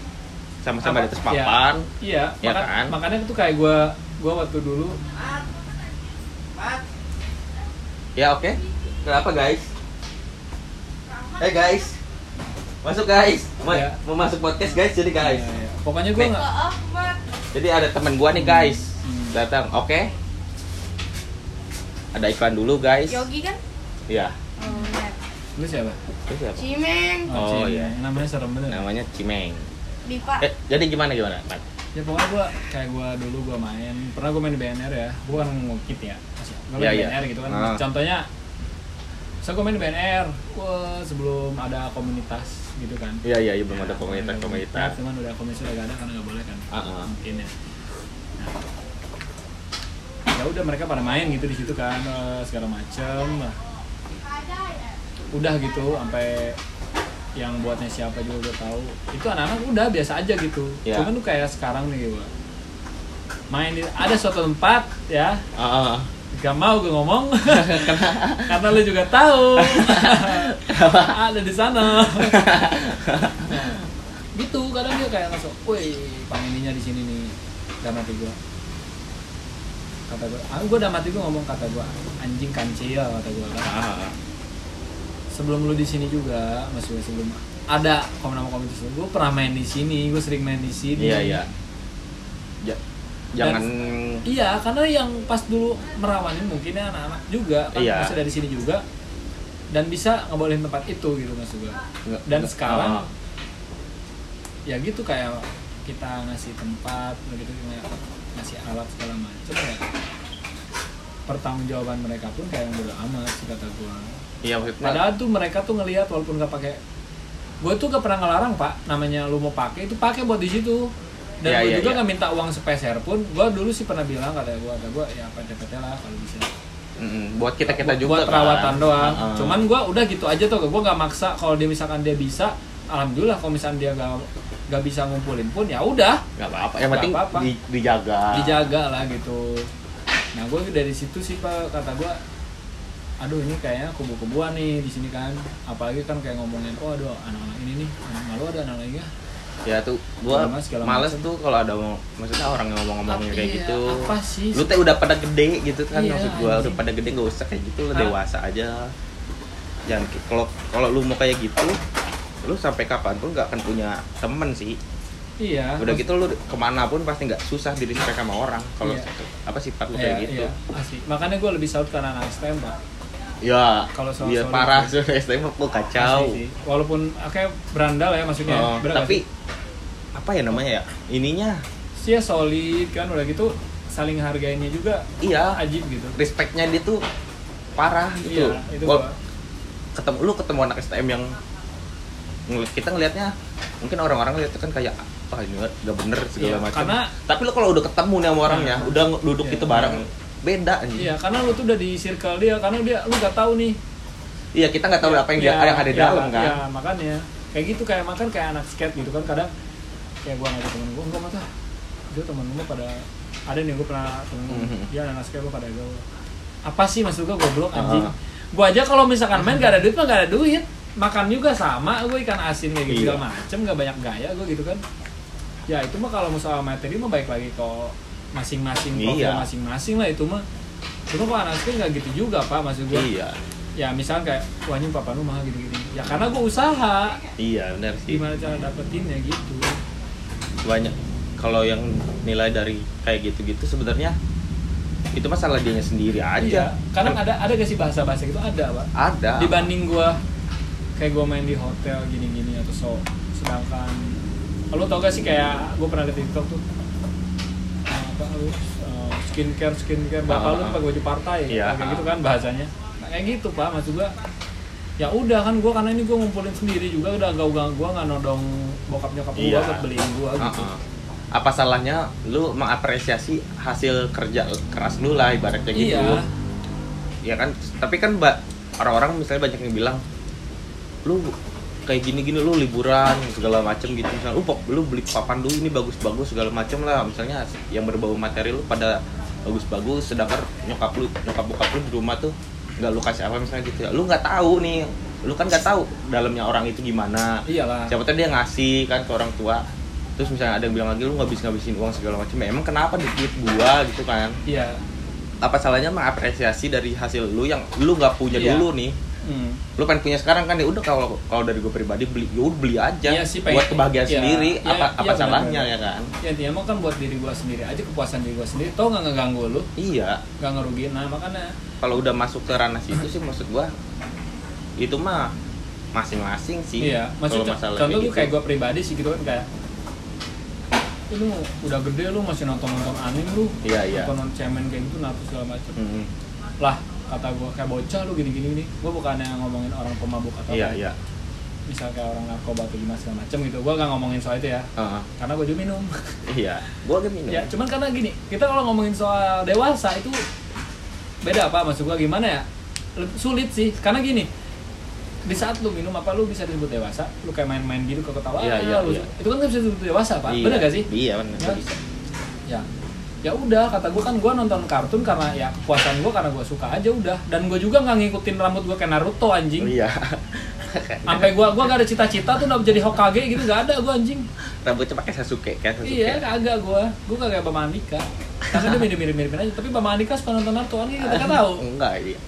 sama-sama di atas? Ya. papan iya Ya maka- kan? makanya tuh kayak gua gua waktu dulu Ya oke. Kenapa guys? Eh guys. Masuk guys. Mau, Ya. mau masuk podcast guys jadi guys. Ya, ya. pokoknya nggak Jadi ada teman gua nih guys. Datang. Oke. Ada iklan dulu guys. Yogi kan? Iya. Oh, ya. lu siapa Itu siapa? Cimeng. Oh, Cimeng. iya. namanya serem bener Namanya Cimeng. Dipa. Eh, jadi gimana gimana? Mat? ya pokoknya gua kayak gua dulu gua main pernah gua main di BNR ya gua kan ngukit ya Masih- gua main Iya, di iya. BNR gitu kan Ah. contohnya saya gua main di BNR wah sebelum ada komunitas gitu kan Iya iya iya belum ada komunitas komunitas. cuman udah komunitas udah gak ada karena nggak boleh kan Ah, ah. mungkin ya Nah. Ya udah mereka pada main gitu di situ kan eh, segala macem. Udah gitu sampai yang buatnya siapa juga udah tahu. Itu anak-anak udah biasa aja gitu. Ya. cuman tuh kayak sekarang nih gua main di ada suatu tempat ya. Ah, ah. gak mau gue ngomong. Karena lu juga tahu. Ada di sana. Nah, gitu kadang dia kayak langsung woi pangininya di sini nih. Mati gue kata gue ah gue udah mati gue ngomong kata gue anjing kancil kata gue Ah, ah. sebelum lu di sini juga maksudnya sebelum ada komen nama komunitas lu gue pernah main di sini gue sering main di sini Iya iya. Ja- jangan Iya, karena yang pas dulu merawanin mungkin ya anak-anak juga kan Iya. masih dari sini juga dan bisa ngebolehin tempat itu gitu gue. Nggak- Dan nggak- sekarang ah. ya gitu kayak kita ngasih tempat begitu kayak ngasih alat segala macam ya pertanggungjawaban mereka pun kayak yang bodo amat sih kata gue. Iya maksudnya. Padahal tuh mereka tuh ngelihat walaupun nggak pakai gue tuh gak pernah ngelarang pak namanya lu mau pakai itu pakai buat di situ dan Iya, gue iya, juga iya. nggak minta uang sepeser pun gue dulu sih pernah bilang kata gue kata gue ya PT-PT lah kalau bisa Mm-mm, buat kita kita buat, juga buat perawatan kan. doang ah. cuman gue udah gitu aja tuh gue nggak maksa kalau dia misalkan dia bisa alhamdulillah kalau misalkan dia gak gak bisa ngumpulin pun ya udah. Nggak apa-apa. Yang Nggak penting apa-apa. di- dijaga. Dijaga lah gitu. Nah gue dari situ sih pak kata gue aduh ini kayaknya kubu-kubuan nih di sini kan. Apalagi kan kayak ngomongin oh aduh anak-anak ini nih anak malu ada anak lagi ya ya tuh gua Segala- segala males tuh kalau ada maksudnya orang yang ngomong-ngomongnya Apa- kayak iya, gitu. apa sih? Lu teh udah pada gede gitu kan Iya, maksud gua udah pada gede gak usah kayak gitu lu dewasa aja. Jangan kalau kalau lu mau kayak gitu lu sampai kapan pun nggak akan punya temen sih. Iya udah gitu lu ke mana pun pasti nggak susah diri sama orang kalau Iya. apa sifat lu iya, kayak gitu. iya, asli makanya gue lebih salut karena anak STM pak. Ya Kalau soal solid parah sih. STM aku kacau. Asli sih. walaupun kayak berandal ya maksudnya. Oh, bener gak tapi sih? apa ya namanya ya? Ininya. Sih ya solid kan udah gitu saling hargainnya juga iya. ajib gitu. Respectnya dia tuh parah gitu. Iya itu Wal- gua. ketemu lu ketemu anak STM yang kita ngelihatnya mungkin orang-orang ngeliat kan kayak ah ini gak bener segala Iya, macam karena- tapi lu kalau udah ketemu nih sama orangnya Nah. udah duduk Iya. gitu bareng beda anjing Iya, karena lu tuh udah di circle dia, karena dia lu gak tahu nih. iya kita nggak tahu Iya, apa yang dia iya, yang ada di iya, dalam kan Iya, makanya kayak gitu kayak makan kayak anak skate gitu kan kadang kayak gua ngajak temen gua enggak mata. Dia temen gua pada ada nih gua pernah temen gua, Mhm. dia anak skate gua pada gaul. apa sih maksud gue goblok anjing Ah. gue aja kalau misalkan main gak ada duit mah gak ada duit makan juga sama gue ikan asin kayak gitu Iya. segala macem gak banyak gaya gue gitu kan. Ya itu mah kalau soal materi mah baik lagi kalau masing-masing Iya. masing-masing lah itu mah. Cuma kalau anak kecil nggak gitu juga pak maksud gue iya. Ya misalkan kayak wah ini papa lu mahal gini-gini ya karena gue usaha. Iya benar sih. Gimana cara dapetinnya gitu. Banyak kalau yang nilai dari kayak gitu-gitu sebenarnya itu masalah dianya sendiri Iya, aja kadang ada ada gak sih bahasa-bahasa gitu? Ada pak. Ada. Dibanding gua kayak gua main di hotel gini-gini atau so sedangkan lo tau gak sih kayak gua pernah di TikTok tuh uh, apa lu uh, skincare skincare bapak Ah, lu ah. pakai baju partai Iya. kayak gitu kan bahasanya nah, kayak gitu pak maksud gua ya udah kan gua karena ini gua ngumpulin sendiri juga udah gak gak gua nggak nodong bokap nyokap gua Iya. buat beliin gua gitu Uh-uh. apa salahnya lu mengapresiasi hasil kerja keras lu lah ibaratnya gitu iya ya kan tapi kan mbak orang-orang misalnya banyak yang bilang lu kayak gini-gini lu liburan segala macem gitu. Misalnya lu, pop- lu beli papan dulu ini bagus-bagus segala macem lah. Misalnya yang berbau materi lu pada bagus-bagus sedangkan nyokap lu nyokap bokap lu di rumah tuh nggak lu kasih apa misalnya gitu. Ya lu nggak tahu nih. Lu kan nggak tahu dalamnya orang itu gimana. Iyalah. Siapa tahu dia ngasih kan ke orang tua. Terus misalnya ada yang bilang lagi lu nggak bisa ngabisin uang segala macam ya emang kenapa di duit gua gitu kan? Iya. Apa salahnya mengapresiasi dari hasil lu yang lu nggak punya Iya. dulu nih hmm. lu pengen punya sekarang kan ya udah kalau kalau dari gue pribadi beli ya udah beli aja. Iya sih, pengen- buat kebahagiaan iya, sendiri iya, apa iya, apa salahnya benar-benar. ya kan? Ya intinya mah kan buat diri gua sendiri aja kepuasan diri gua sendiri. Tau nggak ngeganggu lu? Iya. Nggak ngerugiin nah makanya. Kalau udah masuk ke ranah situ sih maksud gua itu mah masing-masing sih. Iya maksud contoh kayak gue kayak gue pribadi sih gitu kan kayak "Ih, lu udah gede lu masih nonton nonton anime lu Iya, iya. nonton nonton cemen kayak gitu nah segala macem. Hmm, lah kata gue kayak bocah lu gini gini nih. Gue bukannya ngomongin orang pemabuk atau iya kayak iya. Misal kayak orang narkoba atau gimana segala macem gitu. Gue gak ngomongin soal itu ya. Heeh. karena gue juga minum. Iya gua kan minum. Ya cuman karena gini kita kalau ngomongin soal dewasa itu beda apa maksud gua gimana ya? Sulit sih. Karena gini di saat lu minum apa lu bisa disebut dewasa? Lu kayak main-main gitu ke ketawa Iya, iya, lu- iya. itu kan nggak bisa disebut dewasa pak. Iya. bener gak sih? Iya benar Ya. bisa ya ya udah kata gua kan gua nonton kartun karena ya kepuasan gua karena gua suka aja udah. Dan gua juga nggak ngikutin rambut gua kayak Naruto anjing. Iya. Sampai gua gua gak ada cita-cita tuh udah jadi Hokage gitu gak ada gua anjing. Rambutnya pakai Sasuke kan? Sasuke. Iya, kagak gua. Gua kagak Bama Andika. Karena dia mirip-mirip aja, tapi Bama Andika suka nonton Naruto kan kita kan tahu. enggak dia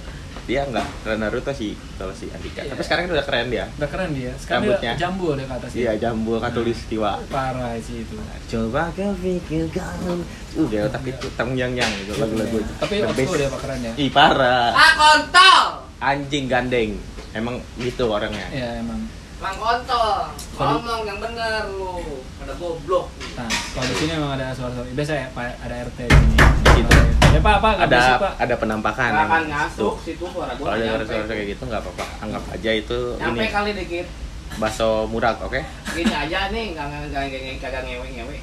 dia enggak keren Naruto sih kalau si Andika Iya. tapi sekarang udah keren dia Udah keren dia. Sekarang dia Rambutnya. jambul dia ke atas. iya jambul katulistiwa Parah sih itu. coba kau pikirkan uh dia tapi itu tang yang yang gitu lagu-lagu itu Tapi The old best. school dia Pak keren ya. ih parah Ah kontol, anjing gandeng emang gitu orangnya Iya emang. Mang kontol, Kalau- ngomong yang bener lu, ada goblok. Nah, kalau di sini memang ada suara-suara. Biasa ya, Pak, ada RT di sini. Gitu. Ya Pak, Pak, ada Pak. ada penampakan akan ngasuk situ suara gua kalau ada suara-suara kayak gitu nggak apa-apa anggap aja itu Nyampe ini kali dikit. bakso murah oke Gini aja nih, nggak nggak nggak nggak- kagak ngewe ngewe.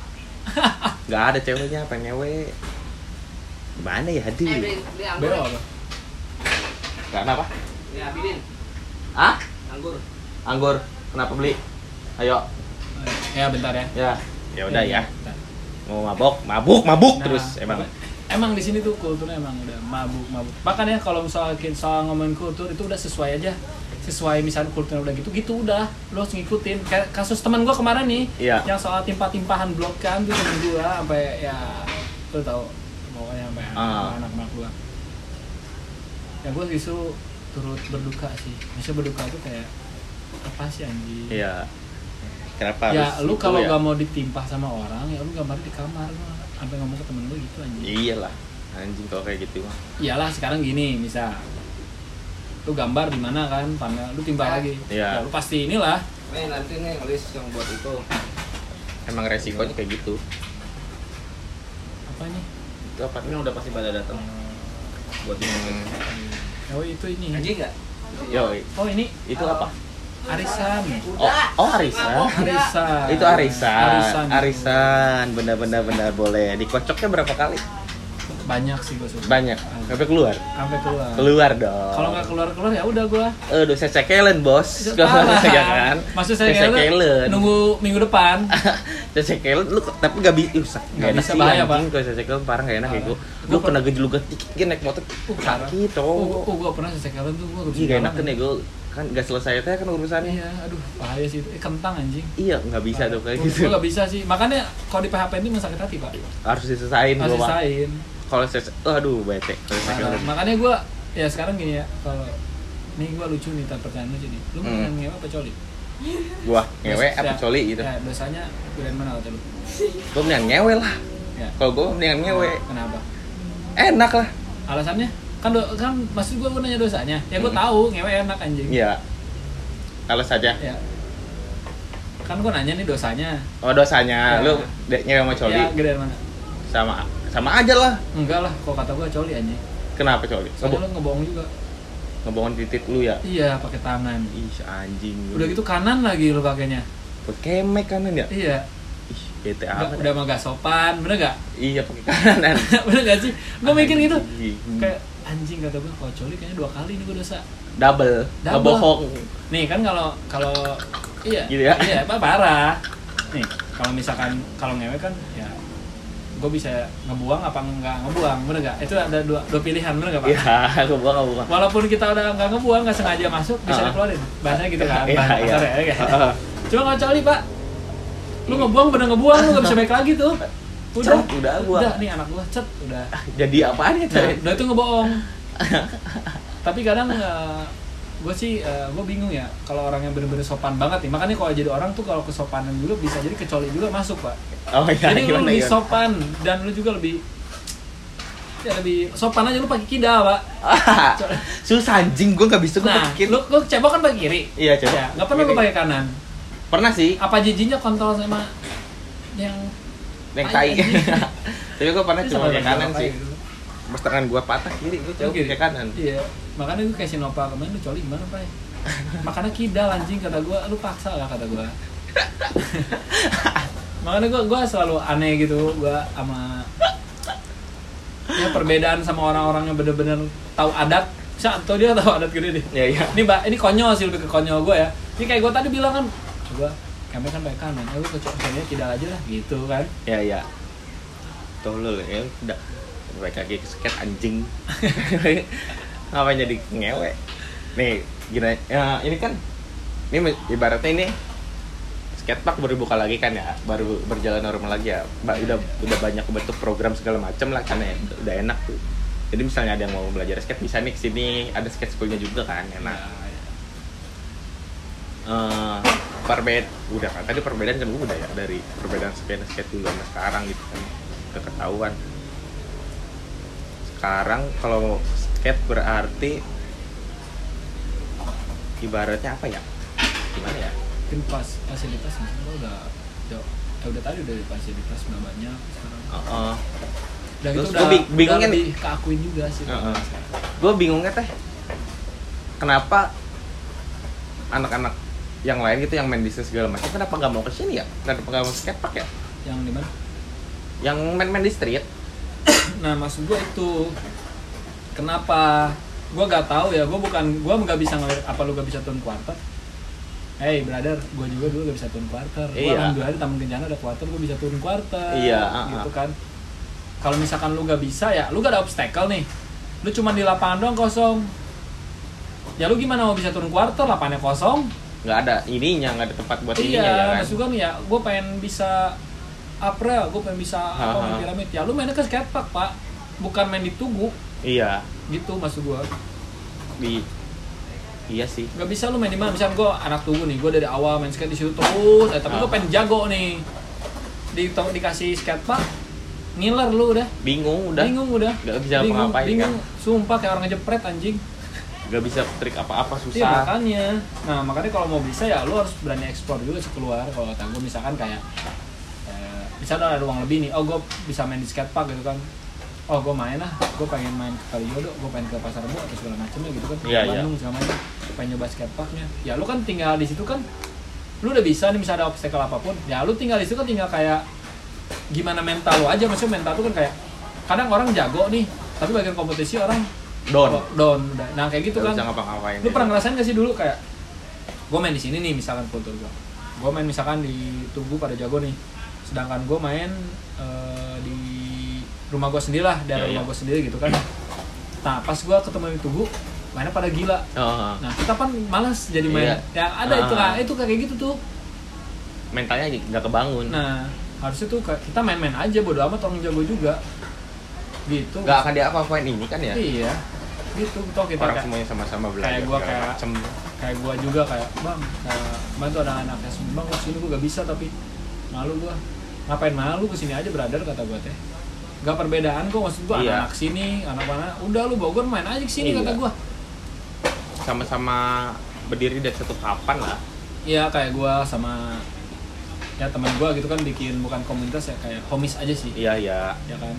nggak ada ceweknya pengen nyewe gimana ya Eh aduh beli beli anggur. Beo apa? nggak apa Beli abidin, ah anggur. Anggur kenapa beli ayo Ya bentar ya. ya ya udah ya bentar. mau mabok mabuk mabuk Nah, terus emang Emang di sini tuh kulturnya emang udah mabuk-mabuk. Bahkan ya kalau misalnya soal ngomongin kultur itu udah sesuai aja. Sesuai misalnya kulturnya udah gitu, gitu udah. Lo harus ngikutin. Kayak kasus teman gua kemarin nih, Iya. yang soal timpah-timpahan blok kan tuh temen gua sampai ya lo tau pokoknya sampai Ah. anak-anak gua. Ya gua justru turut berduka sih. Maksudnya berduka tuh kayak apa sih anjing? iya kenapa Ya harus lu itu kalau ya? gak mau ditimpah sama orang, ya lu gambar di kamar lu. Sampai ngomong ke temen lu gitu anjing. iyalah anjing kalau kayak gitu mah iyalah sekarang gini misal lu gambar di mana kan panel lu timbal lagi Iya. ya lu pasti inilah Nih nanti nih list yang buat itu. emang resikonya kayak gitu apa ini itu apa Ini udah pasti pada datang buat ini. Hmm. oh itu ini Anjing nggak? yo oh ini itu apa arisan. Oh oh arisan? Arisan. Itu arisan. Arisan. Arisan. Benar-benar benar boleh. Dikocoknya berapa kali? Banyak sih gue suka. Banyak? Sampai keluar? Sampai keluar. Keluar dong. Kalau nggak keluar keluar ya udah gua. Aduh, saya cekelen bos. Parah. ya kan? Maksud saya Saya cekelen. nunggu minggu depan. Cecekel lu tapi gak bisa Nggak bisa, bahaya, Pak. Kalau cecekel parah gak enak ya. Gua. Lu kena gejlugat dikit gini naik motor. Uh, sakit Oh, oh. oh, gua pernah sesekalan tuh gua Iya gak enak kan ya gua kan gak selesai teh kan urusannya. Iya, aduh bahaya sih itu. Eh, kentang anjing. Iya nggak bisa tuh kayak gitu. Gua gak bisa sih. Makanya kalau di PHP ini sakit hati, Pak. Harus disesain Harus sisain. Kalau saya aduh bete. Makanya gua ya sekarang gini ya, kalau nih gua lucu nih, tak pertanyaan lucu nih. Lu Hmm. mendingan ngewe apa coli? Gua ngewe apa coli gitu. Ya, dosanya gedean mana kata lu? Gua mendingan ngewe lah. Ya. Kalau gua mendingan ngewe. Kenapa? Enak lah. Alasannya? Kan do, kan maksud gua gua nanya dosanya. Ya gua Hmm. tahu ngewe enak anjing. Iya. Kalau saja. Ya. Kan gua nanya nih dosanya. Oh dosanya Ya. lu ngewe sama coli Ya, mana? sama sama aja lah. Enggak lah, kok kata gua coli anjing. Kenapa coli? Soalnya Ngebo- lu ngebohong juga. ngebohongin titik lu ya. Iya, pakai tangan. Ih anjing. Udah gitu kanan lagi lu pakainya. Pakai kemek kanan ya? Iya. Bete Udah, amat. udah mah gak sopan, bener gak? Iya pakai kanan. bener gak sih? Gue mikir gitu. Anjing. Kayak anjing kata gue, kalau coli kayaknya dua kali nih gue dosa. double, Double. ngebohong. Nih kan kalau kalau iya, Gitu ya? iya apa parah. Nih kalau misalkan kalau ngewe kan ya gue bisa ngebuang apa nggak ngebuang, bener gak? Itu ada dua, dua pilihan, bener gak pak? Iya, ngebohong ngebohong. Walaupun kita udah nggak ngebuang, nggak sengaja masuk, bisa Ah. dikeluarin. Bahasanya gitu kan, Iya, bahasa iya. ya, kayak. Heeh. Cuma kalau coli pak, lu ngebuang bener ngebuang, lu nggak bisa balik lagi tuh. Udah, Cet, udah buang. udah nih anak gua cet, udah. Jadi apaan ya, Nah, Coy? udah itu ngebohong. Tapi kadang gue sih gue bingung ya kalau orang yang bener-bener sopan banget nih makanya kalau jadi orang tuh kalau kesopanan juga bisa jadi kecoli juga masuk pak Oh iya, jadi lu gimana lebih ya? sopan dan lu juga lebih ya lebih sopan aja lu pakai kida pak Susah anjing, gua nggak bisa gua nah pakai kiri. lu lu cebok kan pakai kiri Iya, coba. ya nggak pernah lu pakai kanan Pernah sih, apa jijinya kontrol sama yang yang Tai. Tapi gua pernah cuma dengan kanan sih. gitu. Pas tangan gua patah kiri, gua coba pakai kanan. Iya, makanya gue kayak si Nova kemarin lu coli gimana pak? Makanya kidal anjing kata gue, lu paksa lah kata gue. makanya gue gua selalu aneh gitu gue sama ya perbedaan sama orang-orang yang bener-bener tahu adat. Bisa atau dia tahu adat gini deh. Iya, iya. Ini mbak, ini konyol sih lebih ke konyol gue ya. Ini kayak gue tadi bilang kan, coba kami kan kanan, ya lu kayaknya kidal aja lah gitu kan. Ya ya. Tolol ya udah. Baik kaki sket anjing. Ngapain jadi ngewe? Nih, gini ya ini kan ini ibaratnya ini skatepark baru buka lagi kan ya, baru berjalan normal lagi ya. Ba- udah udah banyak bentuk program segala macam lah kan ya, udah enak tuh. Jadi misalnya ada yang mau belajar skate bisa nih ke sini, ada skate schoolnya juga kan, enak. eh perbed udah kan tadi perbedaan kan udah ya dari perbedaan skate skate dulu sama sekarang gitu kan udah ketahuan sekarang kalau skate berarti ibaratnya apa ya? Gimana ya? Mungkin pas fasilitas mungkin lo udah udah, ya udah tadi udah fasilitas udah banyak sekarang. Heeh. dan Terus itu udah, bing- bingungnya udah lebih keakuin juga sih. Heeh. gue bingungnya teh kenapa anak-anak yang lain gitu yang main bisnis segala macam kenapa nggak mau ke sini ya kenapa nggak mau skatepark ya yang di mana yang main-main di street nah maksud gue itu kenapa gue gak tahu ya gue bukan gue nggak bisa ngeliat apa lu gak bisa turun quarter Hey brother, gue juga dulu gak bisa turun quarter. Gue Iya. alhamdulillah di Taman Kencana ada quarter, gue bisa turun quarter. Iya, ah, Gitu ah. kan. Kalau misalkan lu gak bisa ya, lu gak ada obstacle nih. Lu cuma di lapangan doang kosong. Ya lu gimana mau bisa turun quarter, lapangannya kosong? Nggak ada ininya nggak ada tempat buat ininya ya iya, kan gue nih ya, gue pengen bisa April, gue pengen bisa apa main piramid. Ya lu mainnya ke skatepark pak, bukan main di tugu. iya Gitu maksud gue. di iya sih Gak bisa lu main di mana? Misalnya gue anak tugu nih, gue dari awal main skate di situ terus, eh, tapi gue pengen jago nih. Di dikasih skatepark, ngiler lu udah. bingung udah Bingung udah. nggak bisa bingung, bingung. kan Sumpah kayak orang ngejepret anjing. Nggak bisa trik apa-apa Iya susah makanya. Nah makanya kalau mau bisa ya lu harus berani eksplor juga sih keluar. Kalau kata gue misalkan kayak eh, misalnya ada ruang lebih nih, oh gue bisa main di skatepark gitu kan. Oh gue main lah, gue pengen main ke Kalijodo, gue pengen ke Pasar Rebo atau segala macamnya gitu kan. Iya, iya. Bandung segala macam. Pengen nyoba skateparknya. Ya lu kan tinggal di situ kan, lu udah bisa nih misalnya ada obstacle apa pun, ya lu tinggal di situ kan tinggal kayak gimana mental lu aja, maksudnya mental tuh kan kayak kadang orang jago nih, tapi bagian kompetisi orang down down udah. Nah kayak gitu kan. bisa ngapa-ngapain lu pernah ngerasain gak sih dulu kayak gue main di sini nih misalkan kultur gue gue main misalkan di tugu pada jago nih. Sedangkan gue main eh, di rumah gue sendiri lah daerah Iya, rumah iya. gue sendiri gitu kan. Nah pas gue ketemu di tugu mainnya pada gila. Oh, nah kita kan malas jadi main. Iya. ya ada itu Ah. lah itu kayak gitu tuh. Mentalnya nggak kebangun. Nah harusnya tuh kita main-main aja bodo amat orang jago juga. Gitu. Nggak akan diapa-apain ini kan ya? Iya gitu. Toh kita orang kayak, semuanya sama-sama belajar kayak gua segala kayak- macem. kayak gua juga kayak bang kayak kemarin tuh ada anaknya bang lu sini gua gak bisa tapi malu gua. Ngapain malu? Ke sini aja brother kata gua teh. Gak perbedaan kok maksud gua Iya. anak sini anak mana udah lu Bogor main aja ke sini Iya. kata gua. Sama-sama berdiri dari satu papan lah. Iya kayak gua sama ya teman gua gitu kan bikin bukan komunitas ya kayak homies aja sih. Iya iya. Ya kan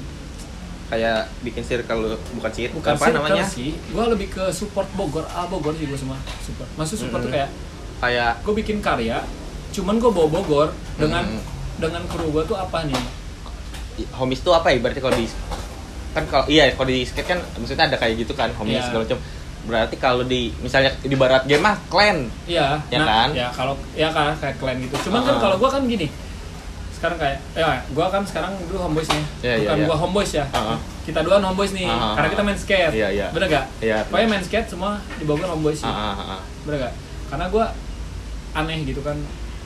kayak bikin circle bukan circle bukan apa circle namanya sih gua lebih ke support Bogor ah Bogor sih gua semua support maksud support tuh Mm-mm. kayak kayak gue bikin karya cuman gue bawa Bogor dengan Hmm. dengan kru gue tuh apa nih homies tuh apa ya berarti kalau di kan kalau iya kalau di skate kan maksudnya ada kayak gitu kan homies Iya. segala macam berarti kalau di misalnya di barat game mah clan iya Ya nah, kan? ya kalau ya kan kayak kalian gitu cuman kan Ah. kalau gue kan gini sekarang kayak ya gue kan sekarang dulu homeboys nih Iya, iya, bukan iya. gue homeboys ya Ah, ah. kita dua homeboys nih Ah, ah, karena kita main skate Iya, iya. bener gak Iya. pokoknya main skate semua di Bogor homeboys sih ah, ah. bener gak karena gue aneh gitu kan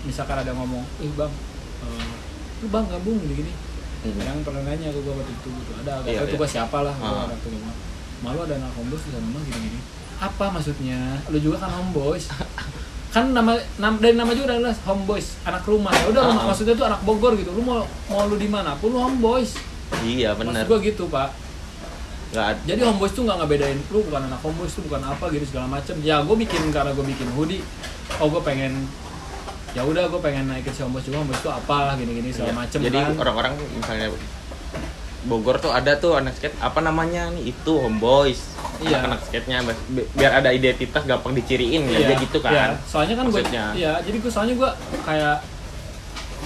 misalkan ada ngomong ih bang eh, lu bang gabung gini gini Hmm. yang pernah nanya ke gue waktu itu gitu ada iya, itu iya. gue siapa lah gue Ah. waktu itu gua, malu ada anak homeboys di sana gini gini apa maksudnya lu juga kan homeboys kan nama, nam- dari nama juga adalah homeboys anak rumah. Ya udah Ah. maksudnya tuh anak Bogor gitu. Lu mau mau lu di mana pun lu homeboys iya benar maksud gue gitu pak. Ada jadi homeboys tuh nggak ngebedain lu bukan anak homeboys tuh bukan apa gitu segala macem. Ya gue bikin karena gue bikin hoodie. Oh gue pengen ya udah gue pengen naikin si homeboys juga homeboys tuh apa gini gini segala Iya. macem jadi kan. orang-orang misalnya Bogor tuh ada tuh anak skate apa namanya nih? Itu homeboys Iya. anak skate-nya bi- biar ada identitas gampang diciriin ya dia gitu kan. Iya, soalnya kan gue ya jadi gue soalnya gue kayak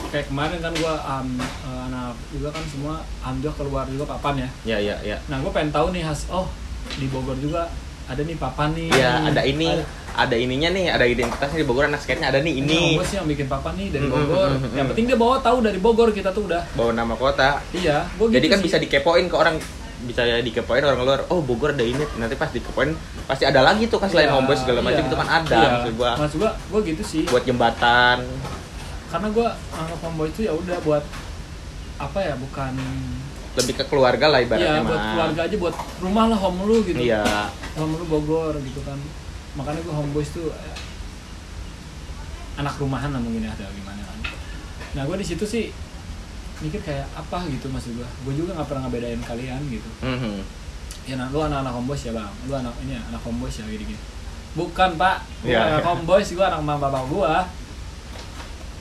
kayak kemarin kan gue um, eh, anak juga kan semua alhamdulillah keluar juga papan ya. Ya ya ya nah gue pengen tahu nih has. Oh di Bogor juga ada nih papan nih. Ya ada ini ada, ada ininya nih ada identitasnya di Bogor anak skate-nya ada nih ini. Ini homeboys yang bikin papan nih dari Bogor. yang penting dia bawa tahu dari Bogor kita tuh udah. Bawa nama kota. Iya gue jadi gitu kan sih. bisa dikepoin ke orang bisa dikepoin orang luar oh Bogor ada ini nanti pas dikepoin pasti ada lagi tuh kan selain Iya, homeboys segala macam iya, itu kan ada iya. maksud gua. Maksud gua gua gitu sih. Buat jembatan. Karena gue anggap homeboy itu ya udah buat apa ya bukan lebih ke keluarga lah ibaratnya Iya buat mah. keluarga aja buat rumah lah home lu gitu. Iya. Home lu Bogor gitu kan. Makanya gue homeboys tuh eh, anak rumahan lah mungkin ya atau gimana kan. Nah gue di situ sih mikir kayak apa gitu maksud gue gue juga nggak pernah ngebedain kalian gitu. Mhm. ya nah, lu anak-anak homeboys ya bang. Lu anak ini ya, anak homeboys ya gini gini bukan pak. Gue Iya, anak homeboys gue anak mama bapak gue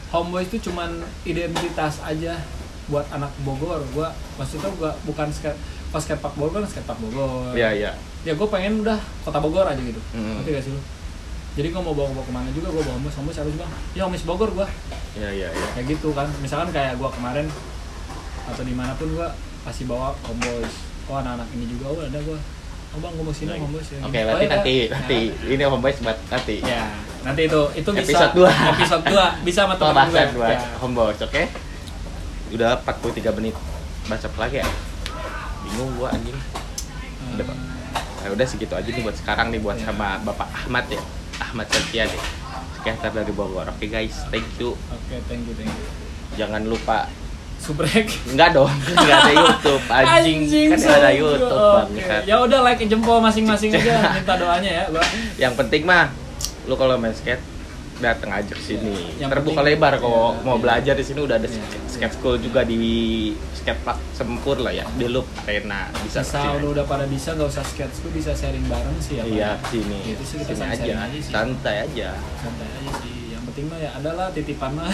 homeboys itu cuman identitas aja buat anak Bogor. Gue maksudnya gue bukan skate pas skatepark Bogor kan skatepark Bogor. Iya iya. Ya gue pengen udah kota Bogor aja gitu. Mm. ngerti gak sih lu? Jadi gue mau bawa bawa ke mana juga gue bawa homies homies harus bang? Ya homies Bogor gue iya iya iya. Kayak gitu kan. Misalkan kayak gue kemarin atau di mana pun gue pasti bawa homeboys oh anak-anak ini juga oh ada gue oh bang gue mau sini homeboys ya Oke, berarti Oh, ya, nanti ya. nanti ini homeboys buat nanti. ya nanti itu itu bisa Episode dua. episode 2 bisa sama teman gue buat ya. homeboys, oke? Udah 43 menit. Baca lagi ya? Bingung gua anjing. Udah, Pak. Ya udah segitu aja nih buat sekarang nih buat Ya. sama Bapak Ahmad ya. Ahmad Setia deh. Skater dari Bogor. Oke guys, thank you. oke thank you thank you Jangan lupa subrek Enggak dong, enggak ada YouTube anjing, kan ada Anjing, YouTube oke. bangsat. ya udah like jempol masing-masing aja minta doanya ya gua Yang penting mah lu kalau main skate datang aja ke sini. Yang Terbuka penting- lebar kalau iya, mau iya. belajar di sini udah ada Iya, skate, school juga di skate park Sempur lah ya, di Loop Arena bisa sini. lu udah pada bisa nggak usah skate school bisa sharing bareng sih ya? Iya, sini. Gitu sih, kita sini aja. aja sih. Santai aja. santai aja sih yang penting mah ya adalah titipan mah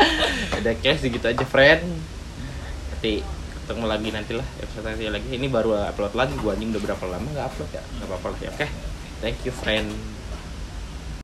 ada cash segitu aja, friend. Nanti ketemu lagi nanti lah episode nanti lagi. Ini baru upload lagi gua anjing udah berapa lama nggak upload ya? Nggak apa-apa lah ya. Oke. Thank you, friend.